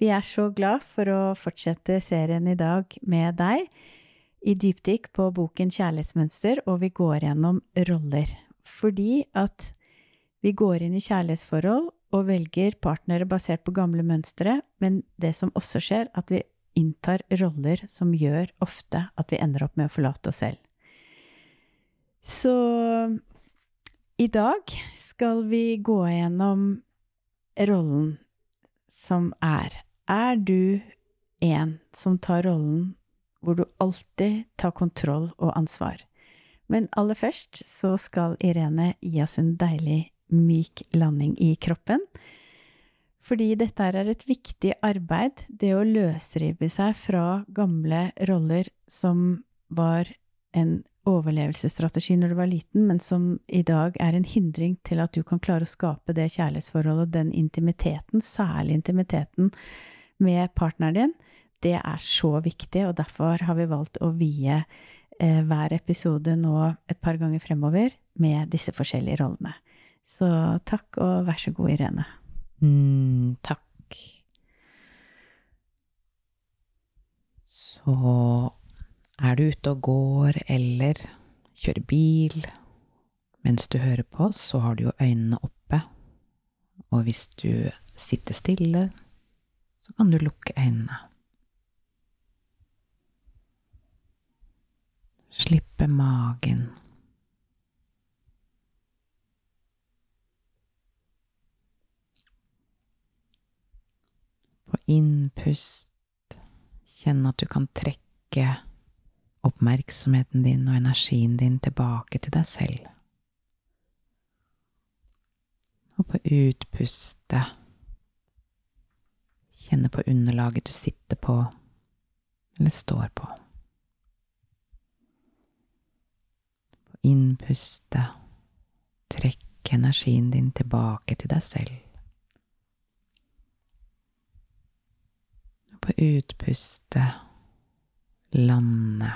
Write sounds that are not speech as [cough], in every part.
Vi er så glad for å fortsette serien i dag med deg i dypdykk på boken Kjærlighetsmønster, og vi går gjennom roller. Fordi at vi går inn i kjærlighetsforhold og velger partnere basert på gamle mønstre, men det som også skjer, at vi inntar roller som gjør ofte at vi ender opp med å forlate oss selv. Så i dag skal vi gå gjennom rollen som er. Er du en som tar rollen hvor du alltid tar kontroll og ansvar? Men aller først så skal Irene gi oss en deilig myk landing i kroppen. Fordi dette er et viktig arbeid, det å løsrive seg fra gamle roller som var en overlevelsesstrategi når du var liten, men som i dag er en hindring til at du kan klare å skape det kjærlighetsforholdet, den intimiteten, særlig intimiteten med partneren din, det er så viktig, og derfor har vi valgt å vie eh, hver episode nå et par ganger fremover med disse forskjellige rollene. Så takk, og vær så god, Irene. Mm, takk. Så er du ute og går eller kjører bil mens du hører på, så har du jo øynene oppe. Og hvis du sitter stille, så kan du lukke øynene. Slippe magen. På innpust kjenne at du kan trekke oppmerksomheten din og energien din tilbake til deg selv. Og på utpustet kjenne på underlaget du sitter på eller står på. På innpustet trekk energien din tilbake til deg selv. Og på utpustet lande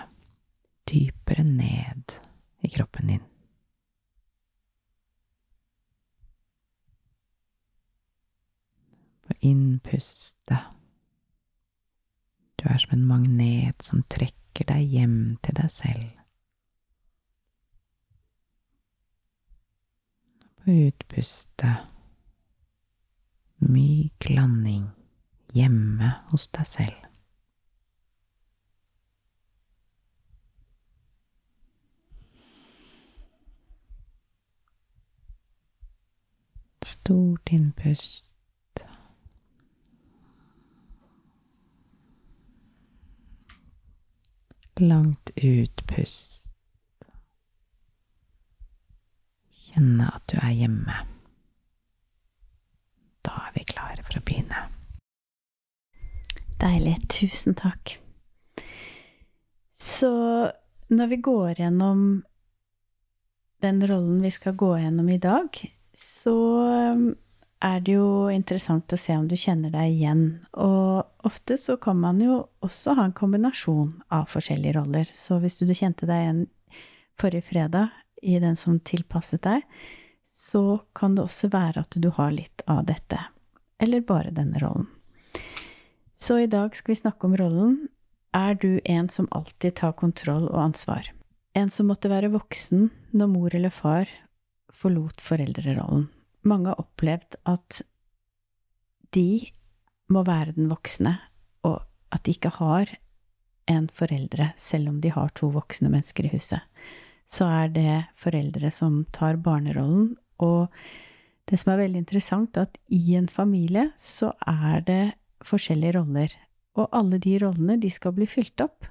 dypere ned i kroppen din. På innpustet. Du er som en magnet som trekker deg hjem til deg selv. På utpustet. Myk landing hjemme hos deg selv. Stort innpust. Langt utpust. Kjenne at du er hjemme. Da er vi klare for å begynne. Deilig. Tusen takk. Så når vi går gjennom den rollen vi skal gå gjennom i dag, så er det jo interessant å se om du kjenner deg igjen. Og ofte så kan man jo også ha en kombinasjon av forskjellige roller. Så hvis du kjente deg igjen forrige fredag i den som tilpasset deg, så kan det også være at du har litt av dette. Eller bare denne rollen. Så i dag skal vi snakke om rollen Er du en som alltid tar kontroll og ansvar? En som måtte være voksen når mor eller far forlot foreldrerollen. Mange har opplevd at de må være den voksne, og at de ikke har en foreldre, selv om de har to voksne mennesker i huset. Så er det foreldre som tar barnerollen, og det som er veldig interessant, er at i en familie så er det forskjellige roller, og alle de rollene, de skal bli fylt opp.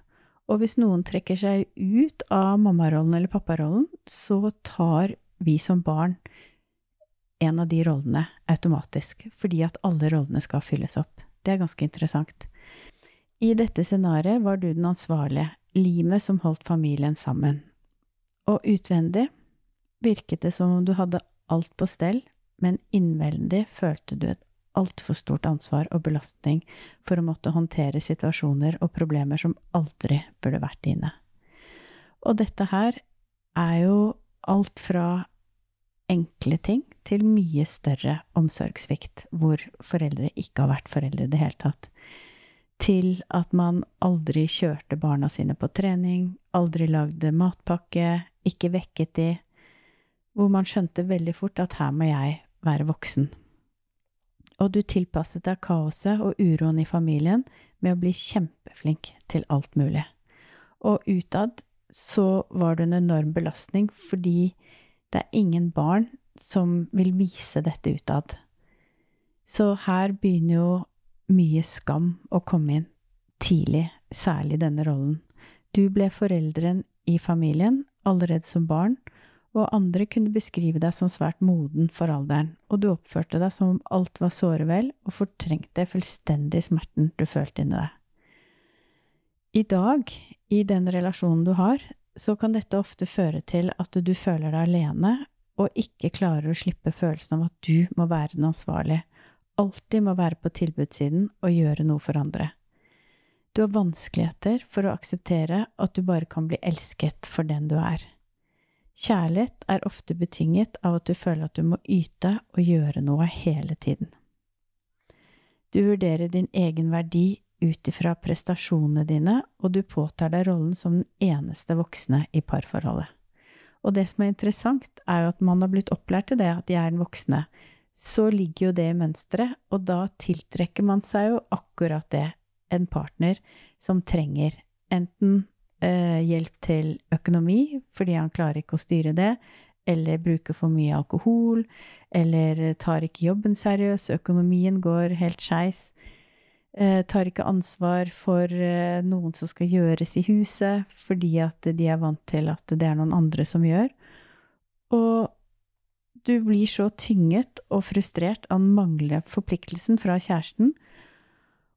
Og hvis noen trekker seg ut av mammarollen eller papparollen, så tar vi som barn en av de rollene automatisk, fordi at alle rollene skal fylles opp. Det er ganske interessant. I dette scenarioet var du den ansvarlige, limet som holdt familien sammen. Og utvendig virket det som om du hadde alt på stell, men innvendig følte du et altfor stort ansvar og belastning for å måtte håndtere situasjoner og problemer som aldri burde vært dine. Og dette her er jo alt fra enkle ting til mye større omsorgssvikt, hvor foreldre ikke har vært foreldre i det hele tatt. Til at man aldri kjørte barna sine på trening, aldri lagde matpakke, ikke vekket de, hvor man skjønte veldig fort at her må jeg være voksen. Og du tilpasset deg kaoset og uroen i familien med å bli kjempeflink til alt mulig. Og utad så var det en enorm belastning fordi det er ingen barn som vil vise dette utad. Så her begynner jo mye skam å komme inn tidlig, særlig denne rollen. Du ble foreldren i familien allerede som barn, og andre kunne beskrive deg som svært moden for alderen, og du oppførte deg som om alt var såre vel, og fortrengte fullstendig smerten du følte inni deg. I dag, i den relasjonen du har, så kan dette ofte føre til at du føler deg alene og ikke klarer å slippe følelsen av at du må være den ansvarlige, alltid må være på tilbudssiden og gjøre noe for andre. Du har vanskeligheter for å akseptere at du bare kan bli elsket for den du er. Kjærlighet er ofte betinget av at du føler at du må yte og gjøre noe hele tiden. Du vurderer din egen verdi ut ifra prestasjonene dine, og du påtar deg rollen som den eneste voksne i parforholdet. Og det som er interessant, er jo at man har blitt opplært til det, at de er den voksne. Så ligger jo det i mønsteret, og da tiltrekker man seg jo akkurat det, en partner som trenger enten eh, hjelp til økonomi, fordi han klarer ikke å styre det, eller bruker for mye alkohol, eller tar ikke jobben seriøs, økonomien går helt skeis, tar ikke ansvar for eh, noen som skal gjøres i huset, fordi at de er vant til at det er noen andre som gjør. Og du blir så tynget og frustrert av den manglende forpliktelsen fra kjæresten,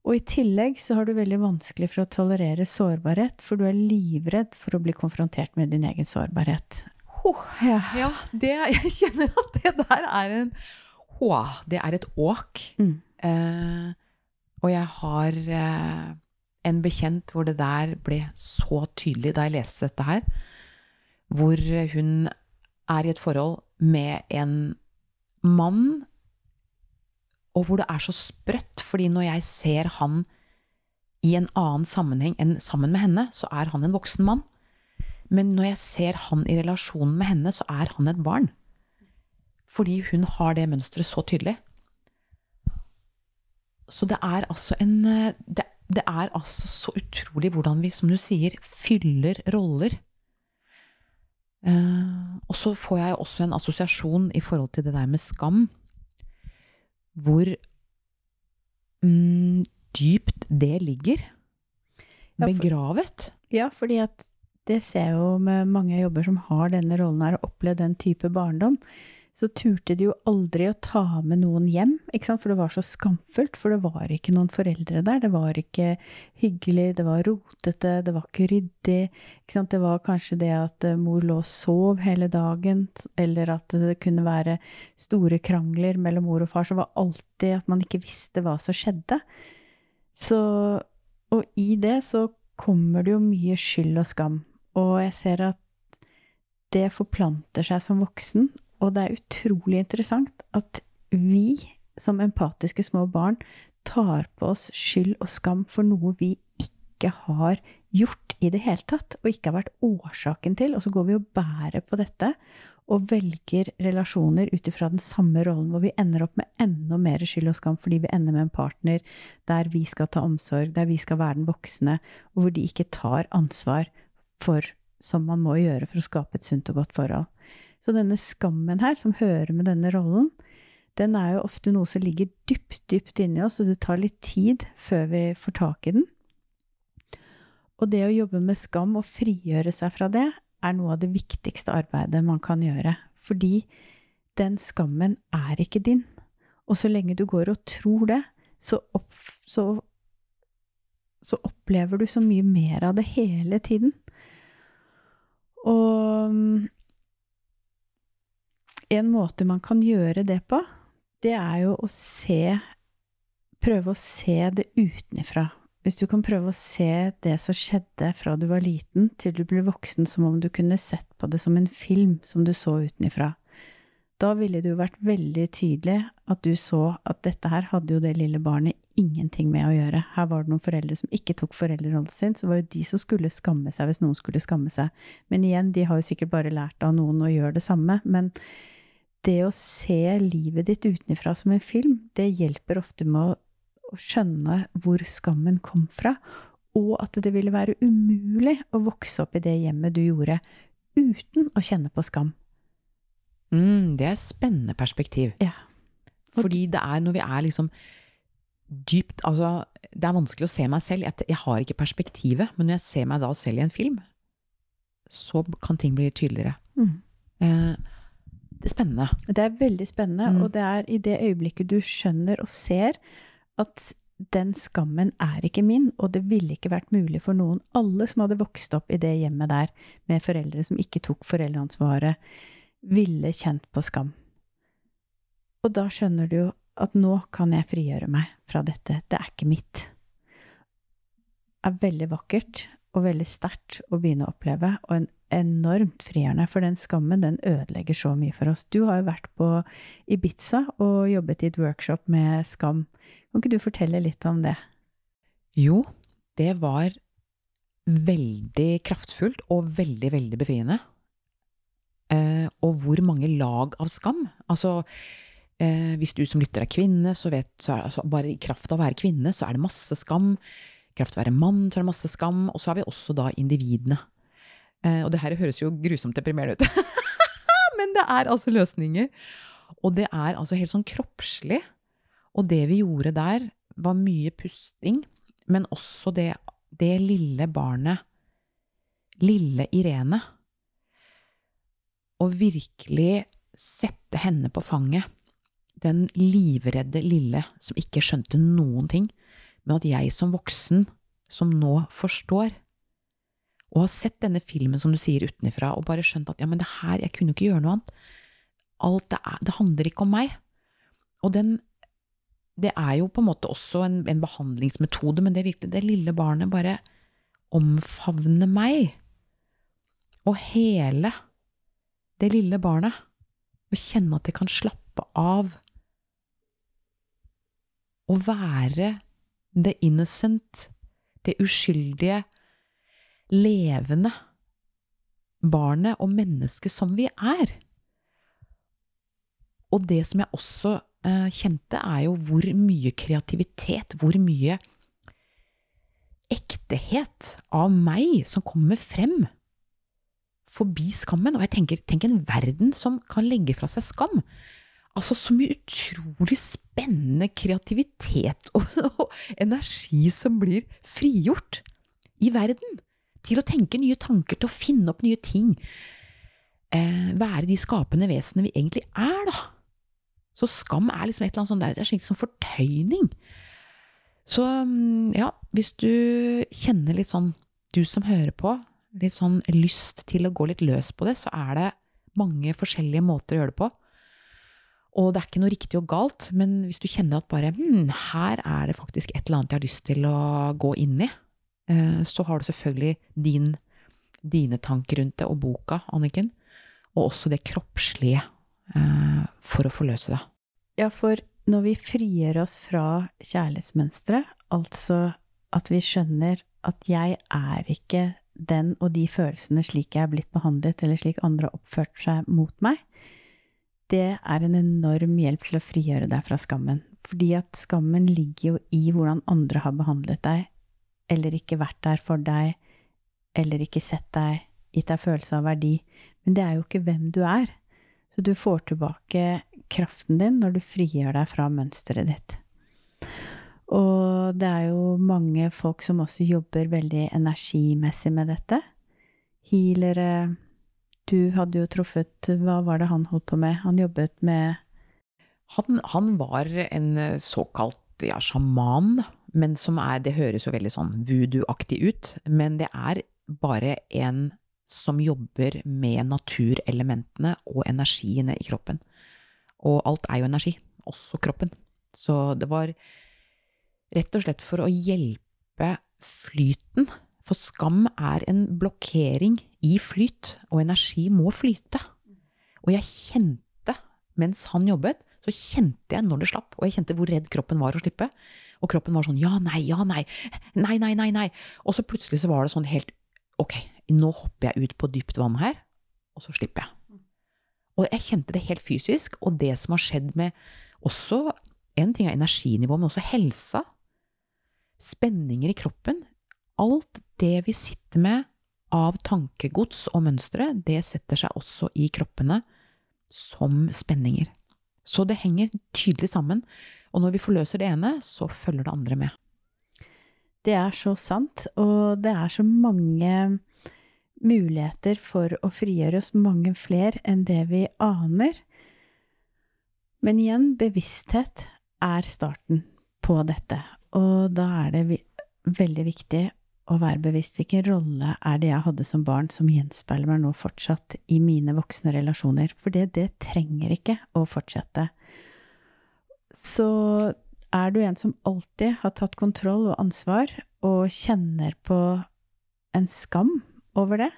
og i tillegg så har du veldig vanskelig for å tolerere sårbarhet, for du er livredd for å bli konfrontert med din egen sårbarhet. Oh, ja. ja det, [laughs] jeg kjenner at det der er en oh, Det er et åk. Mm. Eh, og jeg har eh, en bekjent hvor det der ble så tydelig da jeg leste dette her, hvor hun er i et forhold med en mann og hvor det er så sprøtt, fordi når jeg ser han i en annen sammenheng enn sammen med henne, så er han en voksen mann. Men når jeg ser han i relasjonen med henne, så er han et barn. Fordi hun har det mønsteret så tydelig. Så det er altså en det, det, er altså så utrolig hvordan vi, som du sier, fyller roller. Uh, og så får jeg også en assosiasjon i forhold til det der med skam hvor mm, dypt det ligger. Begravet. Ja, fordi at det ser jeg jo med mange jobber som har denne rollen her, og opplevd den type barndom så turte de jo aldri å ta med noen hjem, for det var så skamfullt. For det var ikke noen foreldre der. Det var ikke hyggelig, det var rotete, det var ikke ryddig. Ikke? Det var kanskje det at eh, mor lå og sov hele dagen, eller at det kunne være store krangler mellom mor og far. Så var alltid at man ikke visste hva som skjedde. Så Og i det så kommer det jo mye skyld og skam. Og jeg ser at det forplanter seg som voksen, og det er utrolig interessant at vi som empatiske små barn tar på oss skyld og skam for noe vi ikke har gjort i det hele tatt, og ikke har vært årsaken til, og så går vi og bærer på dette og velger relasjoner ut ifra den samme rollen, hvor vi ender opp med enda mer skyld og skam fordi vi ender med en partner der vi skal ta omsorg, der vi skal være den voksne, og hvor de ikke tar ansvar for, som man må gjøre for å skape et sunt og godt forhold. Så denne skammen her, som hører med denne rollen, den er jo ofte noe som ligger dypt, dypt inni oss, og det tar litt tid før vi får tak i den. Og det å jobbe med skam og frigjøre seg fra det, er noe av det viktigste arbeidet man kan gjøre. Fordi den skammen er ikke din. Og så lenge du går og tror det, så, opp, så, så opplever du så mye mer av det hele tiden. Og mm, en måte man kan gjøre det på, det er jo å se Prøve å se det utenfra. Hvis du kan prøve å se det som skjedde fra du var liten til du ble voksen, som om du kunne sett på det som en film som du så utenfra. Da ville det jo vært veldig tydelig at du så at dette her hadde jo det lille barnet ingenting med å gjøre. Her var det noen foreldre som ikke tok foreldrerollen sin, så var jo de som skulle skamme seg hvis noen skulle skamme seg. Men igjen, de har jo sikkert bare lært av noen å gjøre det samme. Men det å se livet ditt utenfra som en film, det hjelper ofte med å, å skjønne hvor skammen kom fra, og at det ville være umulig å vokse opp i det hjemmet du gjorde, uten å kjenne på skam. Mm, det er et spennende perspektiv. Ja. Fordi det er når vi er liksom dypt Altså, det er vanskelig å se meg selv. Jeg, jeg har ikke perspektivet, men når jeg ser meg da selv i en film, så kan ting bli tydeligere. Mm. Eh, det er spennende. Det er veldig spennende, Mm. og det er i det øyeblikket du skjønner og ser at den skammen er ikke min, og det ville ikke vært mulig for noen, alle som hadde vokst opp i det hjemmet der, med foreldre som ikke tok foreldreansvaret, ville kjent på skam. Og da skjønner du jo at nå kan jeg frigjøre meg fra dette, det er ikke mitt. Det er veldig vakkert og veldig sterkt å begynne å oppleve, og en enormt frigjørende, for den skammen den ødelegger så mye for oss. Du har jo vært på Ibiza og jobbet i et workshop med skam. Kan ikke du fortelle litt om det? Jo, det var veldig kraftfullt og veldig, veldig befriende. Eh, og hvor mange lag av skam. Altså, eh, hvis du som lytter er kvinne, så vet så er, altså, Bare i kraft av å være kvinne, så er det masse skam. I kraft av å være mann, så er det masse skam. Og så har vi også da individene. Eh, og det her høres jo grusomt deprimerende ut. [laughs] Men det er altså løsninger. Og det er altså helt sånn kroppslig. Og det vi gjorde der, var mye pusting, men også det, det lille barnet, lille Irene, å virkelig sette henne på fanget. Den livredde lille som ikke skjønte noen ting, men at jeg som voksen, som nå forstår, og har sett denne filmen, som du sier, utenfra, og bare skjønt at ja, men det her, jeg kunne ikke gjøre noe annet. Alt det er, det handler ikke om meg. Og den, det er jo på en måte også en, en behandlingsmetode, men det er virkelig det lille barnet bare omfavner meg. Og hele det lille barnet. Og kjenne at det kan slappe av. Å være the innocent, det uskyldige, levende barnet og mennesket som vi er. Og det som jeg også eh, kjente, er jo hvor mye kreativitet, hvor mye ektehet av meg som kommer frem forbi skammen. Og jeg tenker, tenk en verden som kan legge fra seg skam. Altså så mye utrolig spennende kreativitet [laughs] og, og energi som blir frigjort i verden. Til å tenke nye tanker, til å finne opp nye ting. Eh, være de skapende vesenene vi egentlig er, da. Så skam er liksom et eller annet sånt der, det er skikkelig som fortøyning. Så ja, hvis du kjenner litt sånn, du som hører på, litt sånn lyst til å gå litt løs på det, så er det mange forskjellige måter å gjøre det på. Og det er ikke noe riktig og galt, men hvis du kjenner at bare hm, her er det faktisk et eller annet jeg har lyst til å gå inn i, eh, så har du selvfølgelig din, dine tanker rundt det, og boka, Anniken, og også det kroppslige eh, for å forløse det. Ja, for når vi frigjør oss fra kjærlighetsmønsteret, altså at vi skjønner at jeg er ikke den og de følelsene slik jeg er blitt behandlet, eller slik andre har oppført seg mot meg, det er en enorm hjelp til å frigjøre deg fra skammen. Fordi at skammen ligger jo i hvordan andre har behandlet deg, eller ikke vært der for deg, eller ikke sett deg, gitt deg følelse av verdi. Men det er jo ikke hvem du er. Så du får tilbake kraften din når du frigjør deg fra mønsteret ditt. Og det er jo mange folk som også jobber veldig energimessig med dette. Healere Du hadde jo truffet Hva var det han holdt på med? Han jobbet med Han, han var en såkalt ja, sjaman, men som er Det høres jo veldig sånn voodoo-aktig ut, men det er bare en som jobber med naturelementene og energiene i kroppen. Og alt er jo energi, også kroppen. Så det var rett og slett for å hjelpe flyten. For skam er en blokkering i flyt, og energi må flyte. Og jeg kjente, mens han jobbet, så kjente jeg når det slapp, og jeg kjente hvor redd kroppen var å slippe. Og kroppen var sånn ja, nei, ja, nei, nei, nei, nei, nei. Og så plutselig så var det sånn helt ok, nå hopper jeg ut på dypt vann her, og så slipper jeg. Og jeg kjente det helt fysisk, og det som har skjedd med også En ting er energinivå, men også helsa. Spenninger i kroppen. Alt det vi sitter med av tankegods og mønstre, det setter seg også i kroppene som spenninger. Så det henger tydelig sammen, og når vi forløser det ene, så følger det andre med. Det er så sant, og det er så mange muligheter for å frigjøre oss, mange flere enn det vi aner. Men igjen, bevissthet er starten på dette, og da er det veldig viktig å være bevisst hvilken rolle er det jeg hadde som barn som gjenspeiler meg nå fortsatt i mine voksne relasjoner, for det, det trenger ikke å fortsette. Så er du en som alltid har tatt kontroll og ansvar, og kjenner på en skam over det,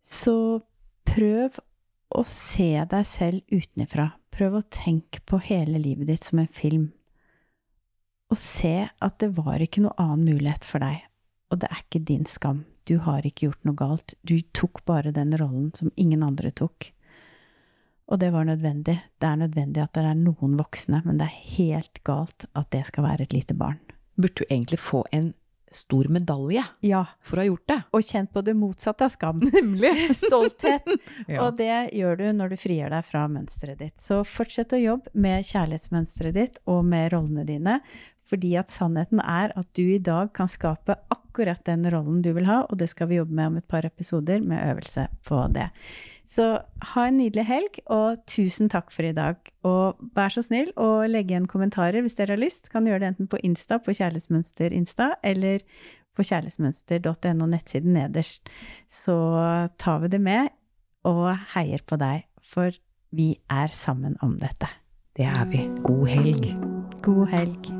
så prøv å se deg selv utenfra. Prøv å tenke på hele livet ditt som en film. Og se at det var ikke noe annen mulighet for deg. Og det er ikke din skam. Du har ikke gjort noe galt. Du tok bare den rollen som ingen andre tok. Og det var nødvendig. Det er nødvendig at det er noen voksne, men det er helt galt at det skal være et lite barn. Burde du egentlig få en stor medalje Ja, for å ha gjort det? og kjent på det motsatte av skam. [laughs] Nemlig. [laughs] Stolthet. Ja. Og det gjør du når du frigjør deg fra mønsteret ditt. Så fortsett å jobbe med kjærlighetsmønsteret ditt og med rollene dine, fordi at sannheten er at du i dag kan skape akkurat den rollen du vil ha, og det skal vi jobbe med om et par episoder med øvelse på det. Så ha en nydelig helg, og tusen takk for i dag. Og vær så snill å legge igjen kommentarer hvis dere har lyst. Kan gjøre det enten på Insta, på Kjærlighetsmønster Insta, eller på kjærlighetsmønster.no nettsiden nederst. Så tar vi det med og heier på deg, for vi er sammen om dette. Det er vi. God helg. God helg.